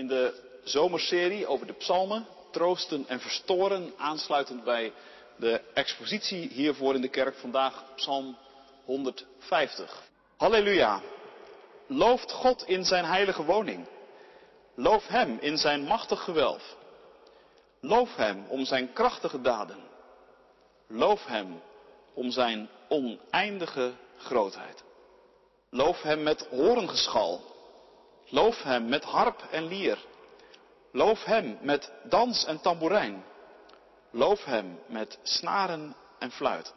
in de zomerserie over de psalmen, troosten en verstoren, aansluitend bij de expositie hiervoor in de kerk vandaag, psalm 150. Halleluja! Looft God in zijn heilige woning. Loof Hem in zijn machtig gewelf. Loof Hem om zijn krachtige daden. Loof Hem om zijn oneindige grootheid. Loof Hem met horengeschal. Loof Hem met harp en lier. Loof Hem met dans en tamboerijn. Loof Hem met snaren en fluit.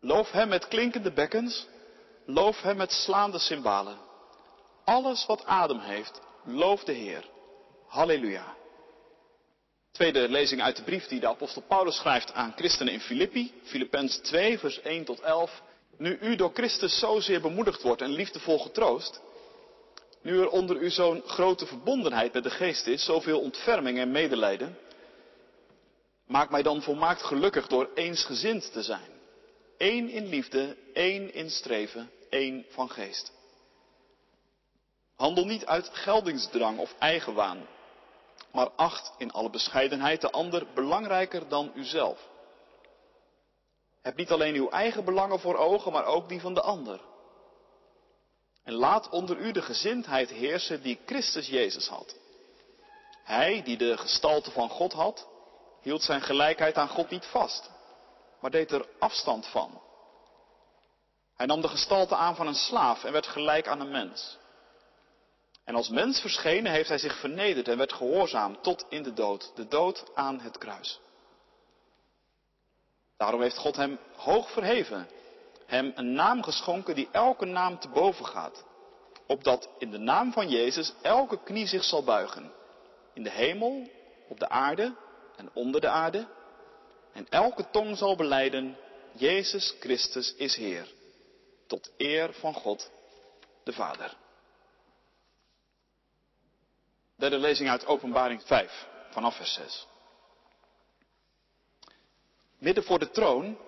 Loof Hem met klinkende bekkens. Loof Hem met slaande cymbalen. Alles wat adem heeft, loof de Heer. Halleluja. Tweede lezing uit de brief die de apostel Paulus schrijft aan christenen in Filippi. Filippenzen 2, vers 1 tot 11. Nu u door Christus zozeer bemoedigd wordt en liefdevol getroost. Nu er onder u zo'n grote verbondenheid met de geest is, zoveel ontferming en medelijden. Maak mij dan volmaakt gelukkig door eensgezind te zijn. Eén in liefde, één in streven, één van geest. Handel niet uit geldingsdrang of eigenwaan, maar acht in alle bescheidenheid de ander belangrijker dan uzelf. Heb niet alleen uw eigen belangen voor ogen, maar ook die van de ander. En laat onder u de gezindheid heersen die Christus Jezus had. Hij, die de gestalte van God had, hield zijn gelijkheid aan God niet vast, maar deed er afstand van. Hij nam de gestalte aan van een slaaf en werd gelijk aan een mens. En als mens verschenen heeft hij zich vernederd en werd gehoorzaam tot in de dood, de dood aan het kruis. Daarom heeft God hem hoog verheven, hem een naam geschonken die elke naam te boven gaat, opdat in de naam van Jezus elke knie zich zal buigen, in de hemel, op de aarde en onder de aarde, en elke tong zal beleiden, Jezus Christus is Heer, tot eer van God de Vader. Derde lezing uit Openbaring 5, vanaf vers 6. Midden voor de troon,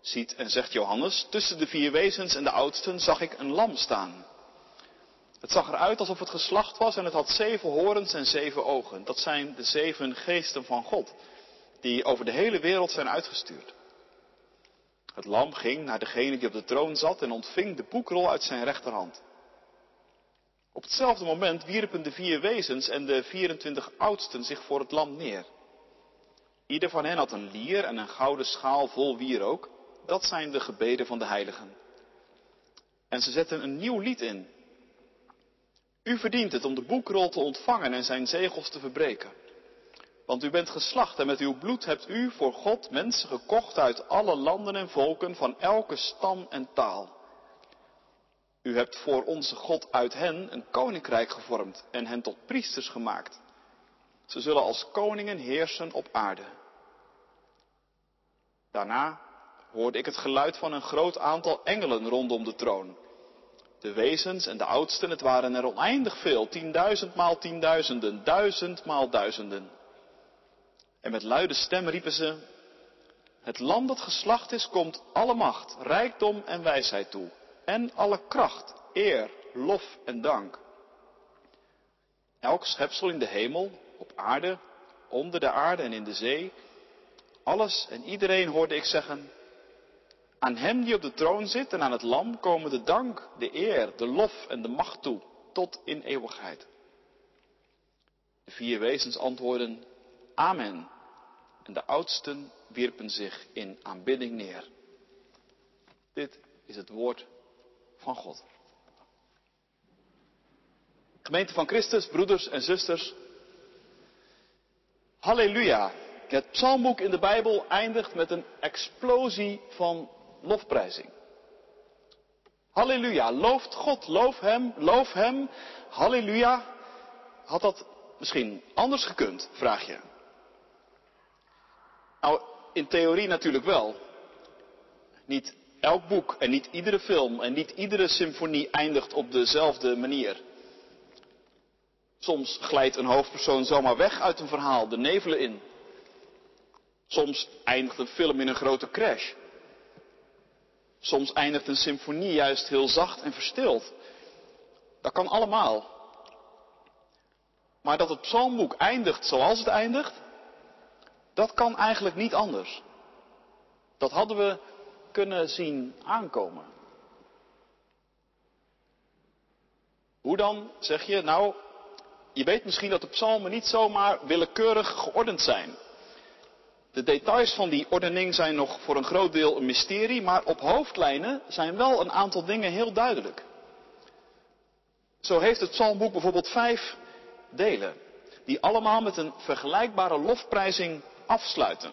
ziet en zegt Johannes, tussen de vier wezens en de oudsten zag ik een lam staan. Het zag eruit alsof het geslacht was en het had zeven horens en zeven ogen. Dat zijn de zeven geesten van God, die over de hele wereld zijn uitgestuurd. Het lam ging naar degene die op de troon zat en ontving de boekrol uit zijn rechterhand. Op hetzelfde moment wierpen de vier wezens en de 24 oudsten zich voor het lam neer. Ieder van hen had een lier en een gouden schaal vol wierook. Dat zijn de gebeden van de heiligen. En ze zetten een nieuw lied in. U verdient het om de boekrol te ontvangen en zijn zegels te verbreken. Want u bent geslacht en met uw bloed hebt u voor God mensen gekocht uit alle landen en volken van elke stam en taal. U hebt voor onze God uit hen een koninkrijk gevormd en hen tot priesters gemaakt. Ze zullen als koningen heersen op aarde. Daarna hoorde ik het geluid van een groot aantal engelen rondom de troon. De wezens en de oudsten, het waren er oneindig veel, tienduizend maal tienduizenden, duizend maal duizenden. En met luide stem riepen ze, het lam dat geslacht is, komt alle macht, rijkdom en wijsheid toe en alle kracht, eer, lof en dank. Elk schepsel in de hemel, op aarde, onder de aarde en in de zee, alles en iedereen hoorde ik zeggen, aan hem die op de troon zit en aan het lam komen de dank, de eer, de lof en de macht toe, tot in eeuwigheid. De vier wezens antwoorden, Amen. En de oudsten wierpen zich in aanbidding neer. Dit is het woord van God. Gemeente van Christus, broeders en zusters. Halleluja. Het psalmboek in de Bijbel eindigt met een explosie van lofprijzing. Halleluja. Looft God, loof Hem, loof Hem. Halleluja. Had dat misschien anders gekund, vraag je. Nou, in theorie natuurlijk wel. Niet elk boek en niet iedere film en niet iedere symfonie eindigt op dezelfde manier. Soms glijdt een hoofdpersoon zomaar weg uit een verhaal, de nevelen in. Soms eindigt een film in een grote crash. Soms eindigt een symfonie juist heel zacht en verstild. Dat kan allemaal. Maar dat het psalmboek eindigt zoals het eindigt, dat kan eigenlijk niet anders. Dat hadden we kunnen zien aankomen. Hoe dan, zeg je? Nou, je weet misschien dat de psalmen niet zomaar willekeurig geordend zijn. De details van die ordening zijn nog voor een groot deel een mysterie, maar op hoofdlijnen zijn wel een aantal dingen heel duidelijk. Zo heeft het psalmboek bijvoorbeeld vijf delen, die allemaal met een vergelijkbare lofprijzing afsluiten.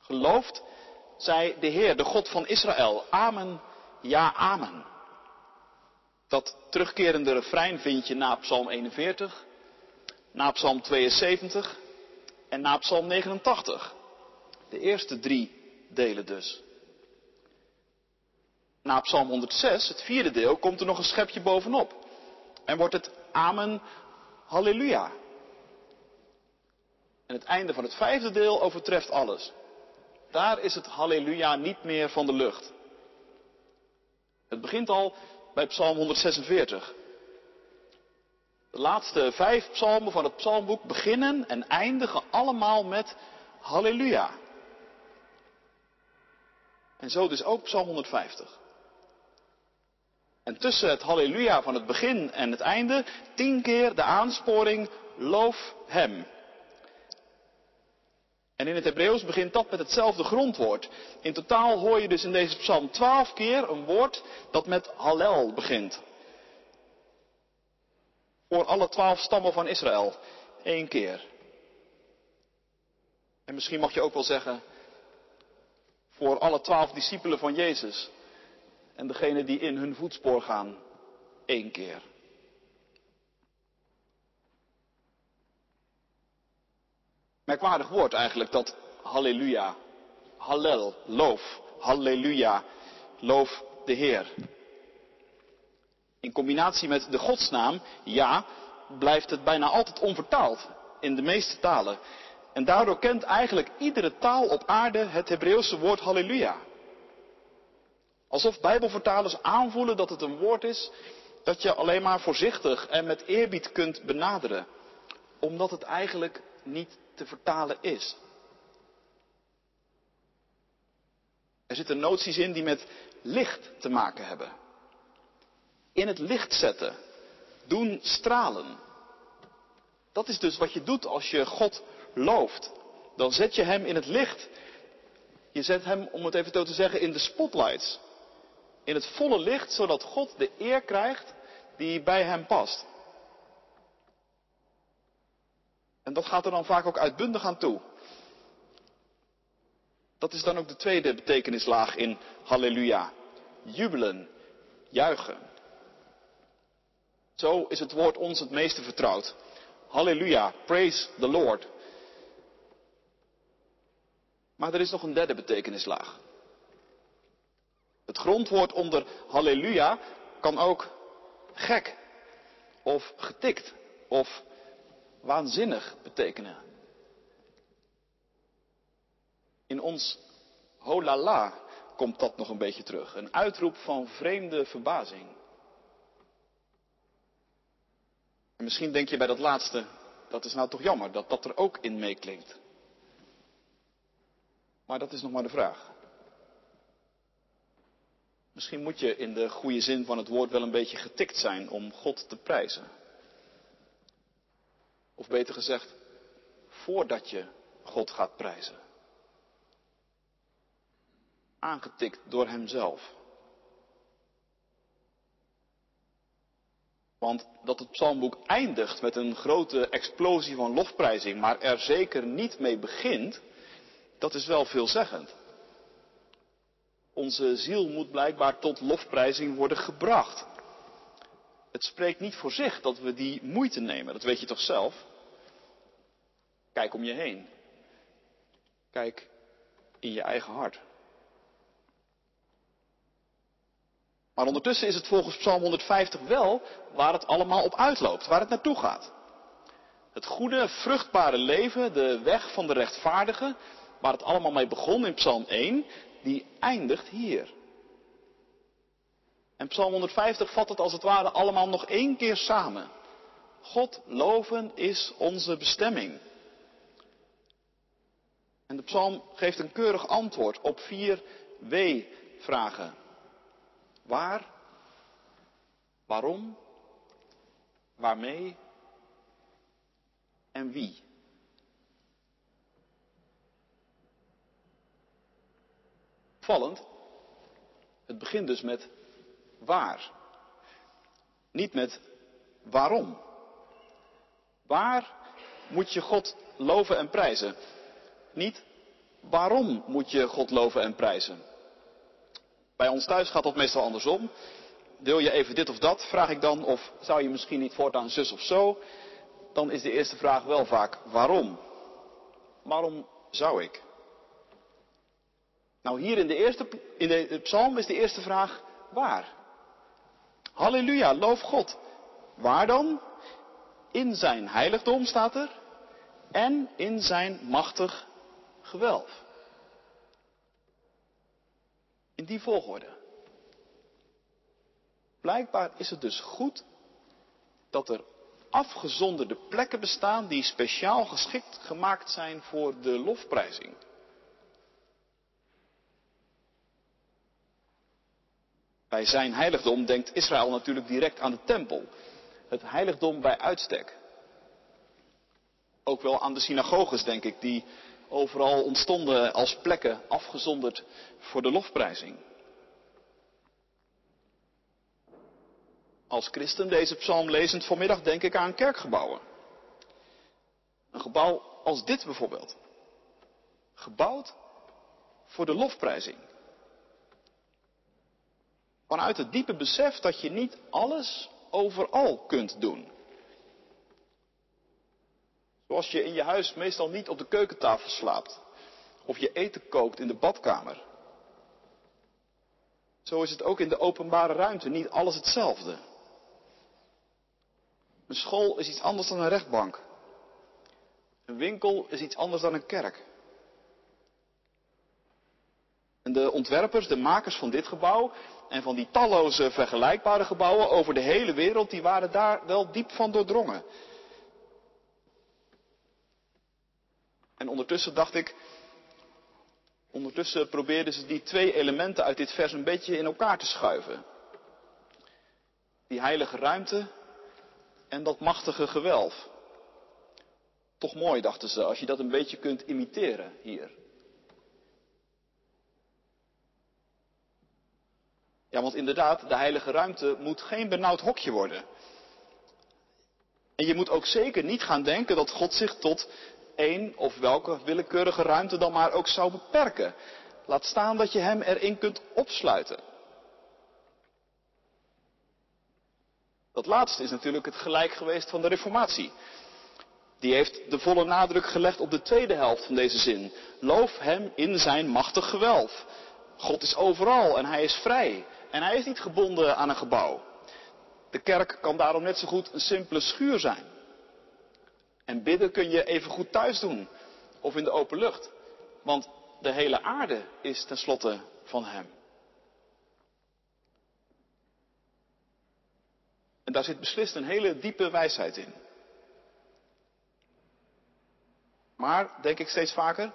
Gelooft zij de Heer, de God van Israël. Amen, ja, amen. Dat terugkerende refrein vind je na Psalm 41, na Psalm 72 en na Psalm 89. De eerste drie delen dus. Na Psalm 106, het vierde deel, komt er nog een schepje bovenop. En wordt het Amen, Halleluja. En het einde van het vijfde deel overtreft alles. Daar is het Halleluja niet meer van de lucht. Het begint al bij Psalm 146. De laatste vijf psalmen van het psalmboek beginnen en eindigen allemaal met Halleluja. En zo dus ook Psalm 150. En tussen het Halleluja van het begin en het einde tien keer de aansporing Loof Hem. En in het Hebreeuws begint dat met hetzelfde grondwoord. In totaal hoor je dus in deze psalm twaalf keer een woord dat met Hallel begint. Voor alle twaalf stammen van Israël. Eén keer. En misschien mag je ook wel zeggen, voor alle twaalf discipelen van Jezus. En degene die in hun voetspoor gaan. één keer. Merkwaardig woord eigenlijk dat halleluja. Hallel, loof. Halleluja, loof de Heer. In combinatie met de godsnaam, ja, blijft het bijna altijd onvertaald in de meeste talen. En daardoor kent eigenlijk iedere taal op aarde het Hebreeuwse woord halleluja. Alsof Bijbelvertalers aanvoelen dat het een woord is dat je alleen maar voorzichtig en met eerbied kunt benaderen. Omdat het eigenlijk niet te vertalen is. Er zitten noties in die met licht te maken hebben. In het licht zetten. Doen stralen. Dat is dus wat je doet als je God looft. Dan zet je hem in het licht. Je zet hem, om het even zo te zeggen, in de spotlights. In het volle licht, zodat God de eer krijgt die bij hem past. En dat gaat er dan vaak ook uitbundig aan toe. Dat is dan ook de tweede betekenislaag in Halleluja. Jubelen, juichen. Zo is het woord ons het meeste vertrouwd. Halleluja, praise the Lord. Maar er is nog een derde betekenislaag. Het grondwoord onder halleluja kan ook gek of getikt of waanzinnig betekenen. In ons holala komt dat nog een beetje terug. Een uitroep van vreemde verbazing. En misschien denk je bij dat laatste, dat is nou toch jammer dat dat er ook in meeklinkt. Maar dat is nog maar de vraag. Misschien moet je in de goede zin van het woord wel een beetje getikt zijn om God te prijzen. Of beter gezegd, voordat je God gaat prijzen. Aangetikt door Hemzelf. Want dat het psalmboek eindigt met een grote explosie van lofprijzing, maar er zeker niet mee begint, dat is wel veelzeggend. Onze ziel moet blijkbaar tot lofprijzing worden gebracht. Het spreekt niet voor zich dat we die moeite nemen, dat weet je toch zelf? Kijk om je heen. Kijk in je eigen hart. Maar ondertussen is het volgens Psalm 150 wel waar het allemaal op uitloopt, waar het naartoe gaat. Het goede, vruchtbare leven, de weg van de rechtvaardige, waar het allemaal mee begon in Psalm 1, die eindigt hier. En Psalm 150 vat het als het ware allemaal nog één keer samen. God loven is onze bestemming. En de psalm geeft een keurig antwoord op vier W-vragen. Waar? Waarom? Waarmee? En wie? Vallend. Het begint dus met waar. Niet met waarom. Waar moet je God loven en prijzen? Niet waarom moet je God loven en prijzen? Bij ons thuis gaat dat meestal andersom. Wil je even dit of dat, vraag ik dan, of zou je misschien niet voortaan zus of zo? Dan is de eerste vraag wel vaak waarom? Waarom zou ik? Nou, hier in de, eerste, in de psalm is de eerste vraag waar? Halleluja, loof God. Waar dan? In zijn heiligdom staat er. En in zijn machtig gewelf. In die volgorde. Blijkbaar is het dus goed dat er afgezonderde plekken bestaan die speciaal geschikt gemaakt zijn voor de lofprijzing. Bij zijn heiligdom denkt Israël natuurlijk direct aan de tempel. Het heiligdom bij uitstek. Ook wel aan de synagoges, denk ik, die overal ontstonden als plekken afgezonderd voor de lofprijzing. Als christen deze psalm lezend vanmiddag denk ik aan kerkgebouwen. Een gebouw als dit bijvoorbeeld. Gebouwd voor de lofprijzing. Vanuit het diepe besef dat je niet alles overal kunt doen. Zoals je in je huis meestal niet op de keukentafel slaapt. Of je eten kookt in de badkamer. Zo is het ook in de openbare ruimte niet alles hetzelfde. Een school is iets anders dan een rechtbank. Een winkel is iets anders dan een kerk. En de ontwerpers, de makers van dit gebouw en van die talloze vergelijkbare gebouwen over de hele wereld, die waren daar wel diep van doordrongen. En ondertussen dacht ik, ondertussen probeerden ze die twee elementen uit dit vers een beetje in elkaar te schuiven. Die heilige ruimte en dat machtige gewelf. Toch mooi, dachten ze, als je dat een beetje kunt imiteren hier. Ja, want inderdaad, de heilige ruimte moet geen benauwd hokje worden. En je moet ook zeker niet gaan denken dat God zich tot één of welke willekeurige ruimte dan maar ook zou beperken. Laat staan dat je hem erin kunt opsluiten. Dat laatste is natuurlijk het gelijk geweest van de Reformatie. Die heeft de volle nadruk gelegd op de tweede helft van deze zin. Loof hem in zijn machtig gewelf. God is overal en hij is vrij. En hij is niet gebonden aan een gebouw. De kerk kan daarom net zo goed een simpele schuur zijn. En bidden kun je even goed thuis doen of in de open lucht. Want de hele aarde is tenslotte van hem. En daar zit beslist een hele diepe wijsheid in. Maar, denk ik steeds vaker,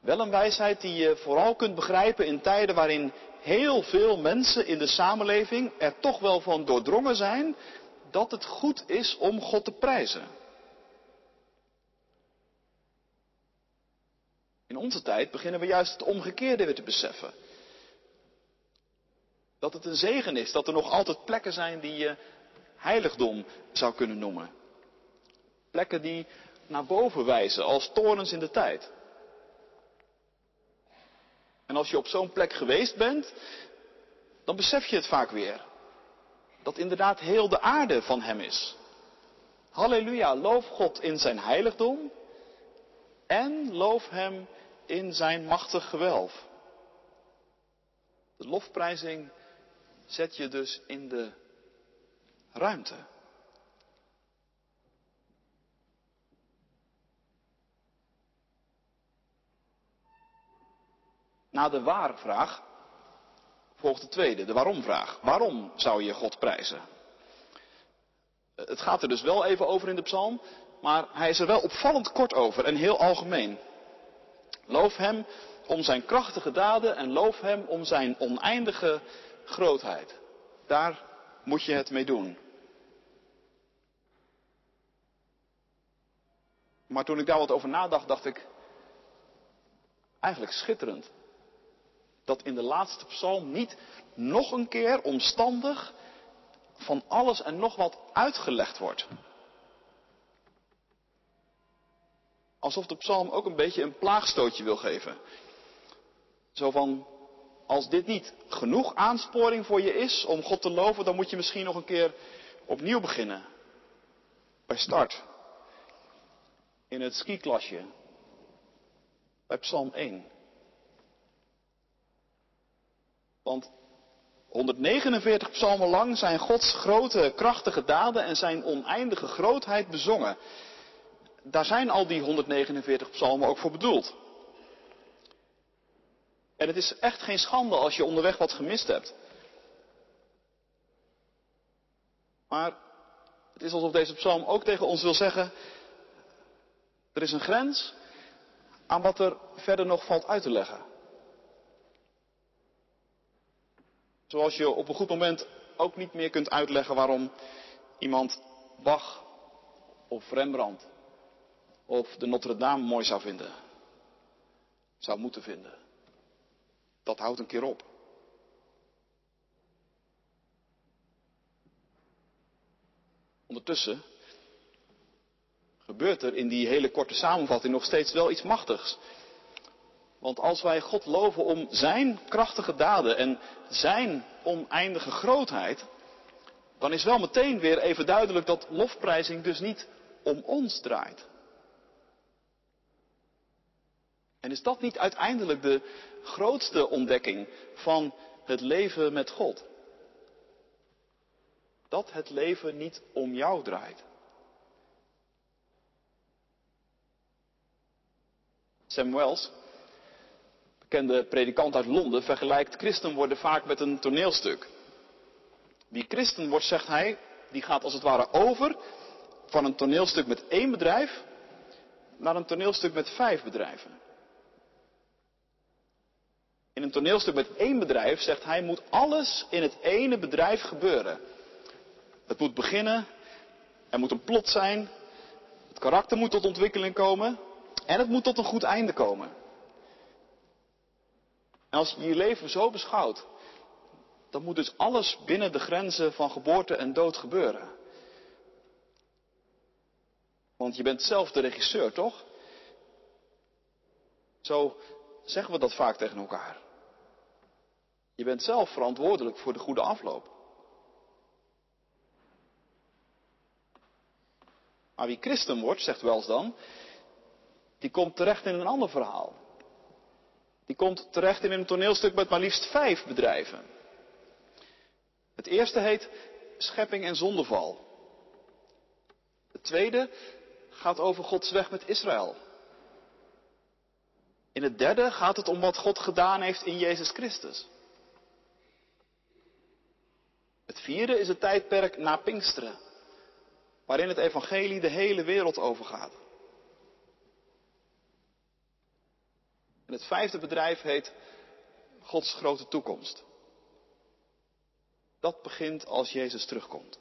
wel een wijsheid die je vooral kunt begrijpen in tijden waarin heel veel mensen in de samenleving er toch wel van doordrongen zijn dat het goed is om God te prijzen. In onze tijd beginnen we juist het omgekeerde weer te beseffen. Dat het een zegen is dat er nog altijd plekken zijn die je heiligdom zou kunnen noemen. Plekken die naar boven wijzen als torens in de tijd. En als je op zo'n plek geweest bent, dan besef je het vaak weer. Dat inderdaad heel de aarde van Hem is. Halleluja, loof God in zijn heiligdom en loof Hem in zijn machtig gewelf. De lofprijzing zet je dus in de ruimte. Na de waar-vraag volgt de tweede, de waarom-vraag. Waarom zou je God prijzen? Het gaat er dus wel even over in de psalm, maar hij is er wel opvallend kort over en heel algemeen. Loof hem om zijn krachtige daden en loof hem om zijn oneindige grootheid. Daar moet je het mee doen. Maar toen ik daar wat over nadacht, dacht ik, eigenlijk schitterend. Dat in de laatste psalm niet nog een keer omstandig van alles en nog wat uitgelegd wordt. Alsof de psalm ook een beetje een plaagstootje wil geven. Zo van, als dit niet genoeg aansporing voor je is om God te loven, dan moet je misschien nog een keer opnieuw beginnen. Bij start. In het skiklasje. Bij Psalm 1. Want 149 psalmen lang zijn Gods grote, krachtige daden en zijn oneindige grootheid bezongen. Daar zijn al die 149 psalmen ook voor bedoeld. En het is echt geen schande als je onderweg wat gemist hebt. Maar het is alsof deze psalm ook tegen ons wil zeggen, er is een grens aan wat er verder nog valt uit te leggen. Zoals je op een goed moment ook niet meer kunt uitleggen waarom iemand Bach of Rembrandt of de Notre Dame mooi zou vinden. Zou moeten vinden. Dat houdt een keer op. Ondertussen gebeurt er in die hele korte samenvatting nog steeds wel iets machtigs. Want als wij God loven om Zijn krachtige daden en Zijn oneindige grootheid, dan is wel meteen weer even duidelijk dat lofprijzing dus niet om ons draait. En is dat niet uiteindelijk de grootste ontdekking van het leven met God? Dat het leven niet om jou draait. Sam Wells, bekende predikant uit Londen, vergelijkt christen worden vaak met een toneelstuk. Wie christen wordt, zegt hij, die gaat als het ware over van een toneelstuk met één bedrijf naar een toneelstuk met vijf bedrijven. In een toneelstuk met één bedrijf, zegt hij, moet alles in het ene bedrijf gebeuren. Het moet beginnen, er moet een plot zijn, het karakter moet tot ontwikkeling komen en het moet tot een goed einde komen. En als je je leven zo beschouwt, dan moet dus alles binnen de grenzen van geboorte en dood gebeuren. Want je bent zelf de regisseur, toch? Zo zeggen we dat vaak tegen elkaar. Je bent zelf verantwoordelijk voor de goede afloop. Maar wie christen wordt, zegt Wells dan, die komt terecht in een ander verhaal. Die komt terecht in een toneelstuk met maar liefst vijf bedrijven. Het eerste heet Schepping en Zondeval. Het tweede gaat over Gods weg met Israël. In het derde gaat het om wat God gedaan heeft in Jezus Christus. Het vierde is het tijdperk na Pinksteren, waarin het evangelie de hele wereld overgaat. En het vijfde bedrijf heet Gods grote toekomst. Dat begint als Jezus terugkomt.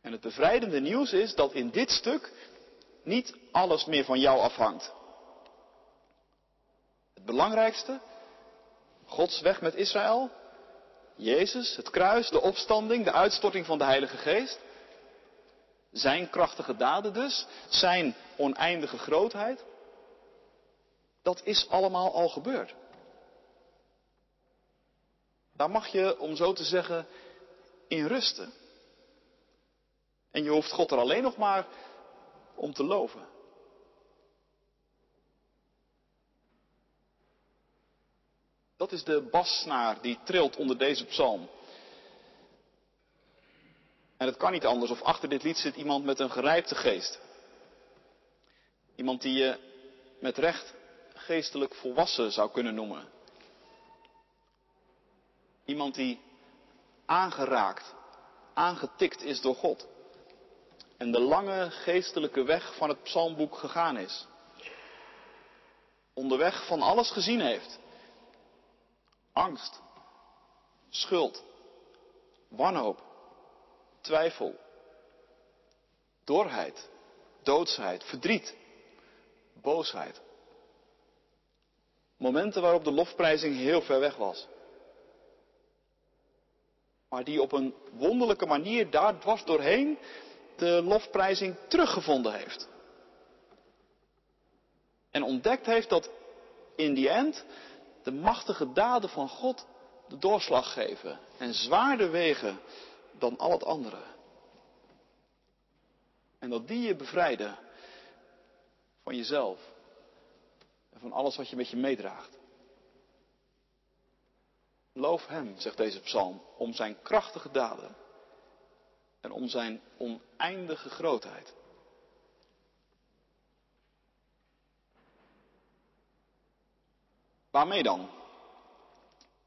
En het bevrijdende nieuws is dat in dit stuk niet alles meer van jou afhangt. Het belangrijkste, Gods weg met Israël, Jezus, het kruis, de opstanding, de uitstorting van de Heilige Geest, zijn krachtige daden dus, zijn oneindige grootheid, dat is allemaal al gebeurd. Daar mag je, om zo te zeggen, in rusten. En je hoeft God er alleen nog maar om te loven. Dat is de bassnaar die trilt onder deze psalm. En het kan niet anders, of achter dit lied zit iemand met een gerijpte geest. Iemand die je met recht geestelijk volwassen zou kunnen noemen. Iemand die aangeraakt, aangetikt is door God. En de lange geestelijke weg van het psalmboek gegaan is. Onderweg van alles gezien heeft. Angst, schuld, wanhoop, twijfel, dorheid, doodsheid, verdriet, boosheid. Momenten waarop de lofprijzing heel ver weg was. Maar die op een wonderlijke manier daar dwars doorheen de lofprijzing teruggevonden heeft. En ontdekt heeft dat in die end de machtige daden van God de doorslag geven en zwaarder wegen dan al het andere. En dat die je bevrijden van jezelf en van alles wat je met je meedraagt. Loof Hem, zegt deze psalm, om Zijn krachtige daden en om Zijn oneindige grootheid. Waarmee dan?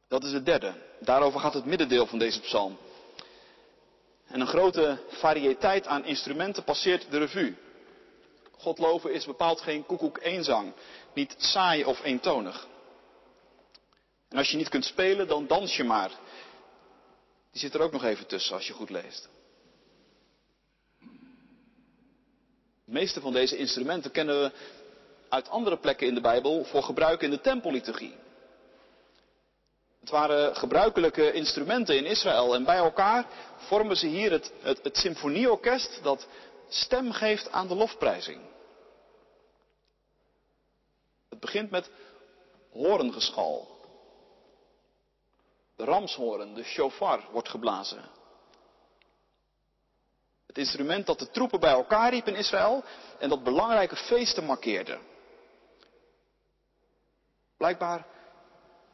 Dat is het derde. Daarover gaat het middendeel van deze psalm. En een grote variëteit aan instrumenten passeert de revue. God loven is bepaald geen koekoek eenzang, niet saai of eentonig. En als je niet kunt spelen, dan dans je maar. Die zit er ook nog even tussen als je goed leest. De meeste van deze instrumenten kennen we uit andere plekken in de Bijbel voor gebruik in de tempelliturgie. Het waren gebruikelijke instrumenten in Israël en bij elkaar vormen ze hier het, het, symfonieorkest dat stem geeft aan de lofprijzing. Het begint met horengeschal. De ramshoren, de shofar, wordt geblazen. Het instrument dat de troepen bij elkaar riep in Israël en dat belangrijke feesten markeerde. Blijkbaar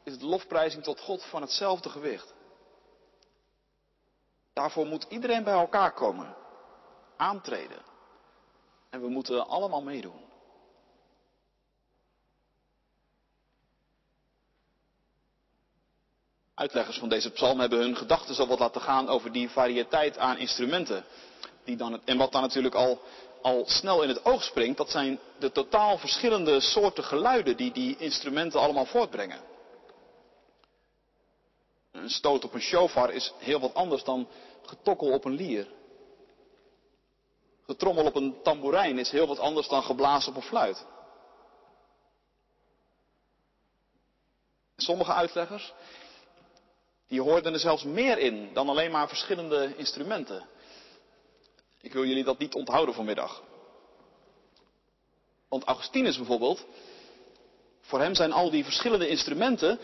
is de lofprijzing tot God van hetzelfde gewicht. Daarvoor moet iedereen bij elkaar komen, aantreden. En we moeten allemaal meedoen. Uitleggers van deze psalm hebben hun gedachten zo wat laten gaan over die variëteit aan instrumenten. Die dan, en wat dan natuurlijk al, al snel in het oog springt, dat zijn de totaal verschillende soorten geluiden die die instrumenten allemaal voortbrengen. Een stoot op een shofar is heel wat anders dan getokkel op een lier. Getrommel op een tamboerijn is heel wat anders dan geblazen op een fluit. Sommige uitleggers, die hoorden er zelfs meer in dan alleen maar verschillende instrumenten. Ik wil jullie dat niet onthouden vanmiddag. Want Augustinus bijvoorbeeld, voor hem zijn al die verschillende instrumenten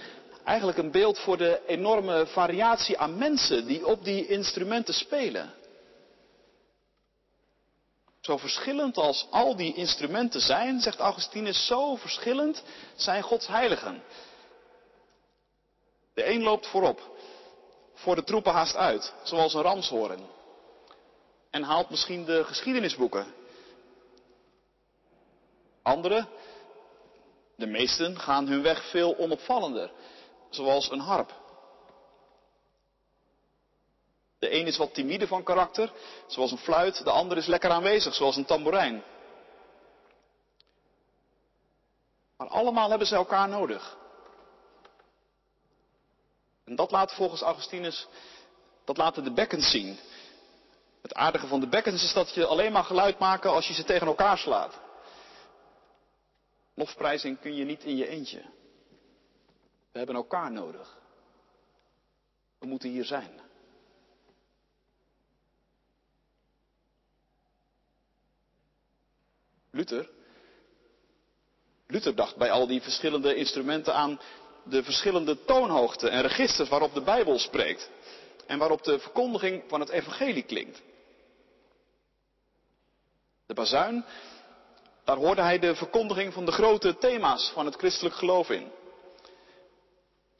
eigenlijk een beeld voor de enorme variatie aan mensen die op die instrumenten spelen. Zo verschillend als al die instrumenten zijn, zegt Augustinus, zo verschillend zijn Gods heiligen. De een loopt voorop, voor de troepen haast uit, zoals een ramshoorn. En haalt misschien de geschiedenisboeken. Anderen, de meesten, gaan hun weg veel onopvallender zoals een harp. De een is wat timide van karakter, zoals een fluit, de ander is lekker aanwezig, zoals een tamboerijn. Maar allemaal hebben ze elkaar nodig. En dat laat volgens Augustinus, dat laten de bekkens zien. Het aardige van de bekkens is dat je alleen maar geluid maken als je ze tegen elkaar slaat. Lofprijzing kun je niet in je eentje. We hebben elkaar nodig. We moeten hier zijn. Luther. Luther dacht bij al die verschillende instrumenten aan de verschillende toonhoogten en registers waarop de Bijbel spreekt. En waarop de verkondiging van het evangelie klinkt. De bazuin, daar hoorde hij de verkondiging van de grote thema's van het christelijk geloof in.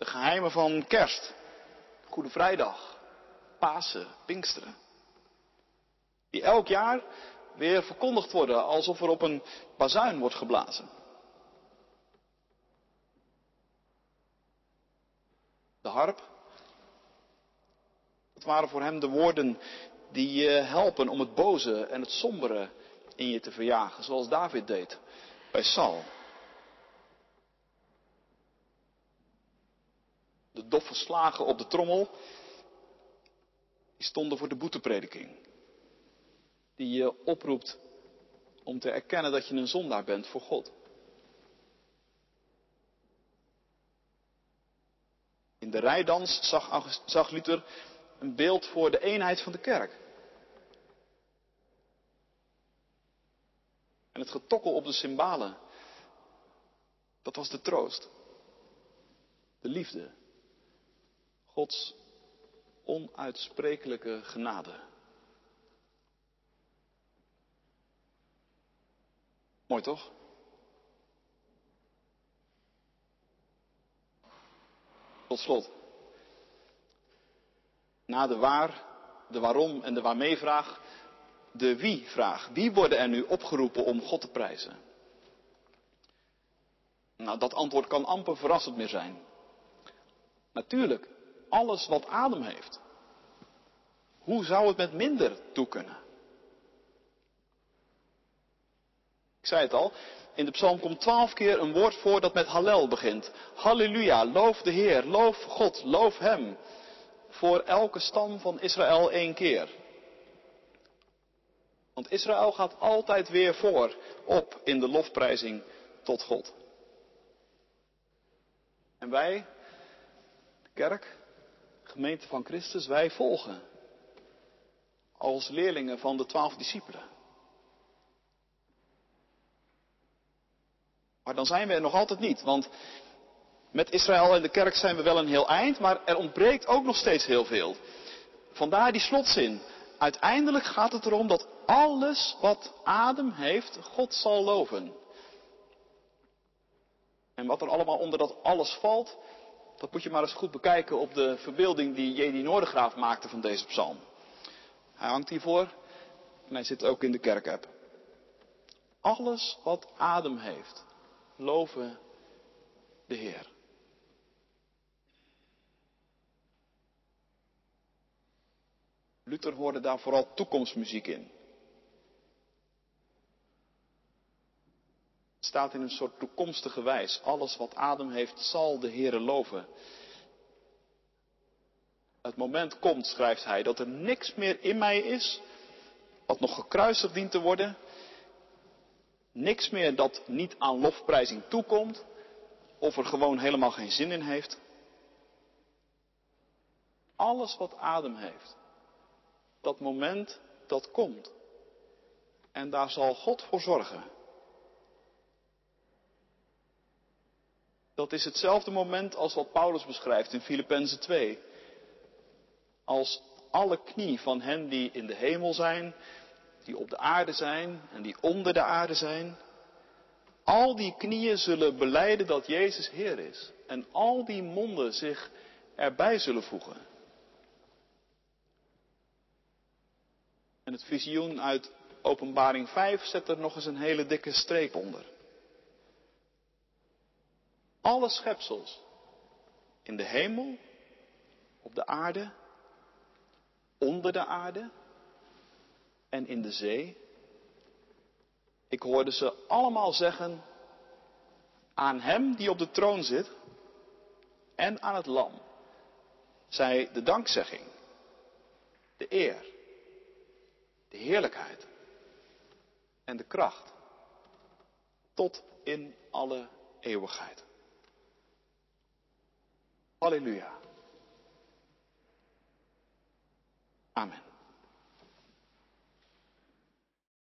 De geheimen van kerst, Goede Vrijdag, Pasen, Pinksteren. Die elk jaar weer verkondigd worden alsof er op een bazuin wordt geblazen. De harp, Het waren voor hem de woorden die je helpen om het boze en het sombere in je te verjagen, zoals David deed bij Saul. De doffe slagen op de trommel, die stonden voor de boeteprediking. Die je oproept om te erkennen dat je een zondaar bent voor God. In de rijdans zag, zag Luther een beeld voor de eenheid van de kerk. En het getokkel op de cymbalen, dat was de troost. De liefde. Gods onuitsprekelijke genade. Mooi toch? Tot slot. Na de waar, de waarom en de waarmee vraag, de wie vraag. Wie worden er nu opgeroepen om God te prijzen? Nou, dat antwoord kan amper verrassend meer zijn. Natuurlijk, alles wat adem heeft. Hoe zou het met minder toe kunnen? Ik zei het al, in de psalm komt twaalf keer een woord voor dat met Hallel begint. Halleluja, loof de Heer, loof God, loof Hem. Voor elke stam van Israël één keer. Want Israël gaat altijd weer voor op in de lofprijzing tot God. En wij, de kerk, gemeente van Christus, wij volgen. Als leerlingen van de twaalf discipelen. Maar dan zijn we er nog altijd niet. Want met Israël en de kerk zijn we wel een heel eind, maar er ontbreekt ook nog steeds heel veel. Vandaar die slotzin. Uiteindelijk gaat het erom dat alles wat adem heeft, God zal loven. En wat er allemaal onder dat alles valt, dat moet je maar eens goed bekijken op de verbeelding die J.D. Noordegraaf maakte van deze psalm. Hij hangt hiervoor en hij zit ook in de kerkapp. Alles wat adem heeft, loven de Heer. Luther hoorde daar vooral toekomstmuziek in. Staat in een soort toekomstige wijs. Alles wat adem heeft, zal de Heere loven. Het moment komt, schrijft hij, dat er niks meer in mij is wat nog gekruisigd dient te worden. Niks meer dat niet aan lofprijzing toekomt of er gewoon helemaal geen zin in heeft. Alles wat adem heeft, dat moment dat komt. En daar zal God voor zorgen. Dat is hetzelfde moment als wat Paulus beschrijft in Filippenzen 2. Als alle knie van hen die in de hemel zijn, die op de aarde zijn en die onder de aarde zijn, al die knieën zullen beleiden dat Jezus Heer is. En al die monden zich erbij zullen voegen. En het visioen uit Openbaring 5 zet er nog eens een hele dikke streep onder. Alle schepsels in de hemel, op de aarde, onder de aarde en in de zee. Ik hoorde ze allemaal zeggen aan Hem die op de troon zit en aan het Lam. Zij de dankzegging, de eer, de heerlijkheid en de kracht tot in alle eeuwigheid. Halleluja. Amen.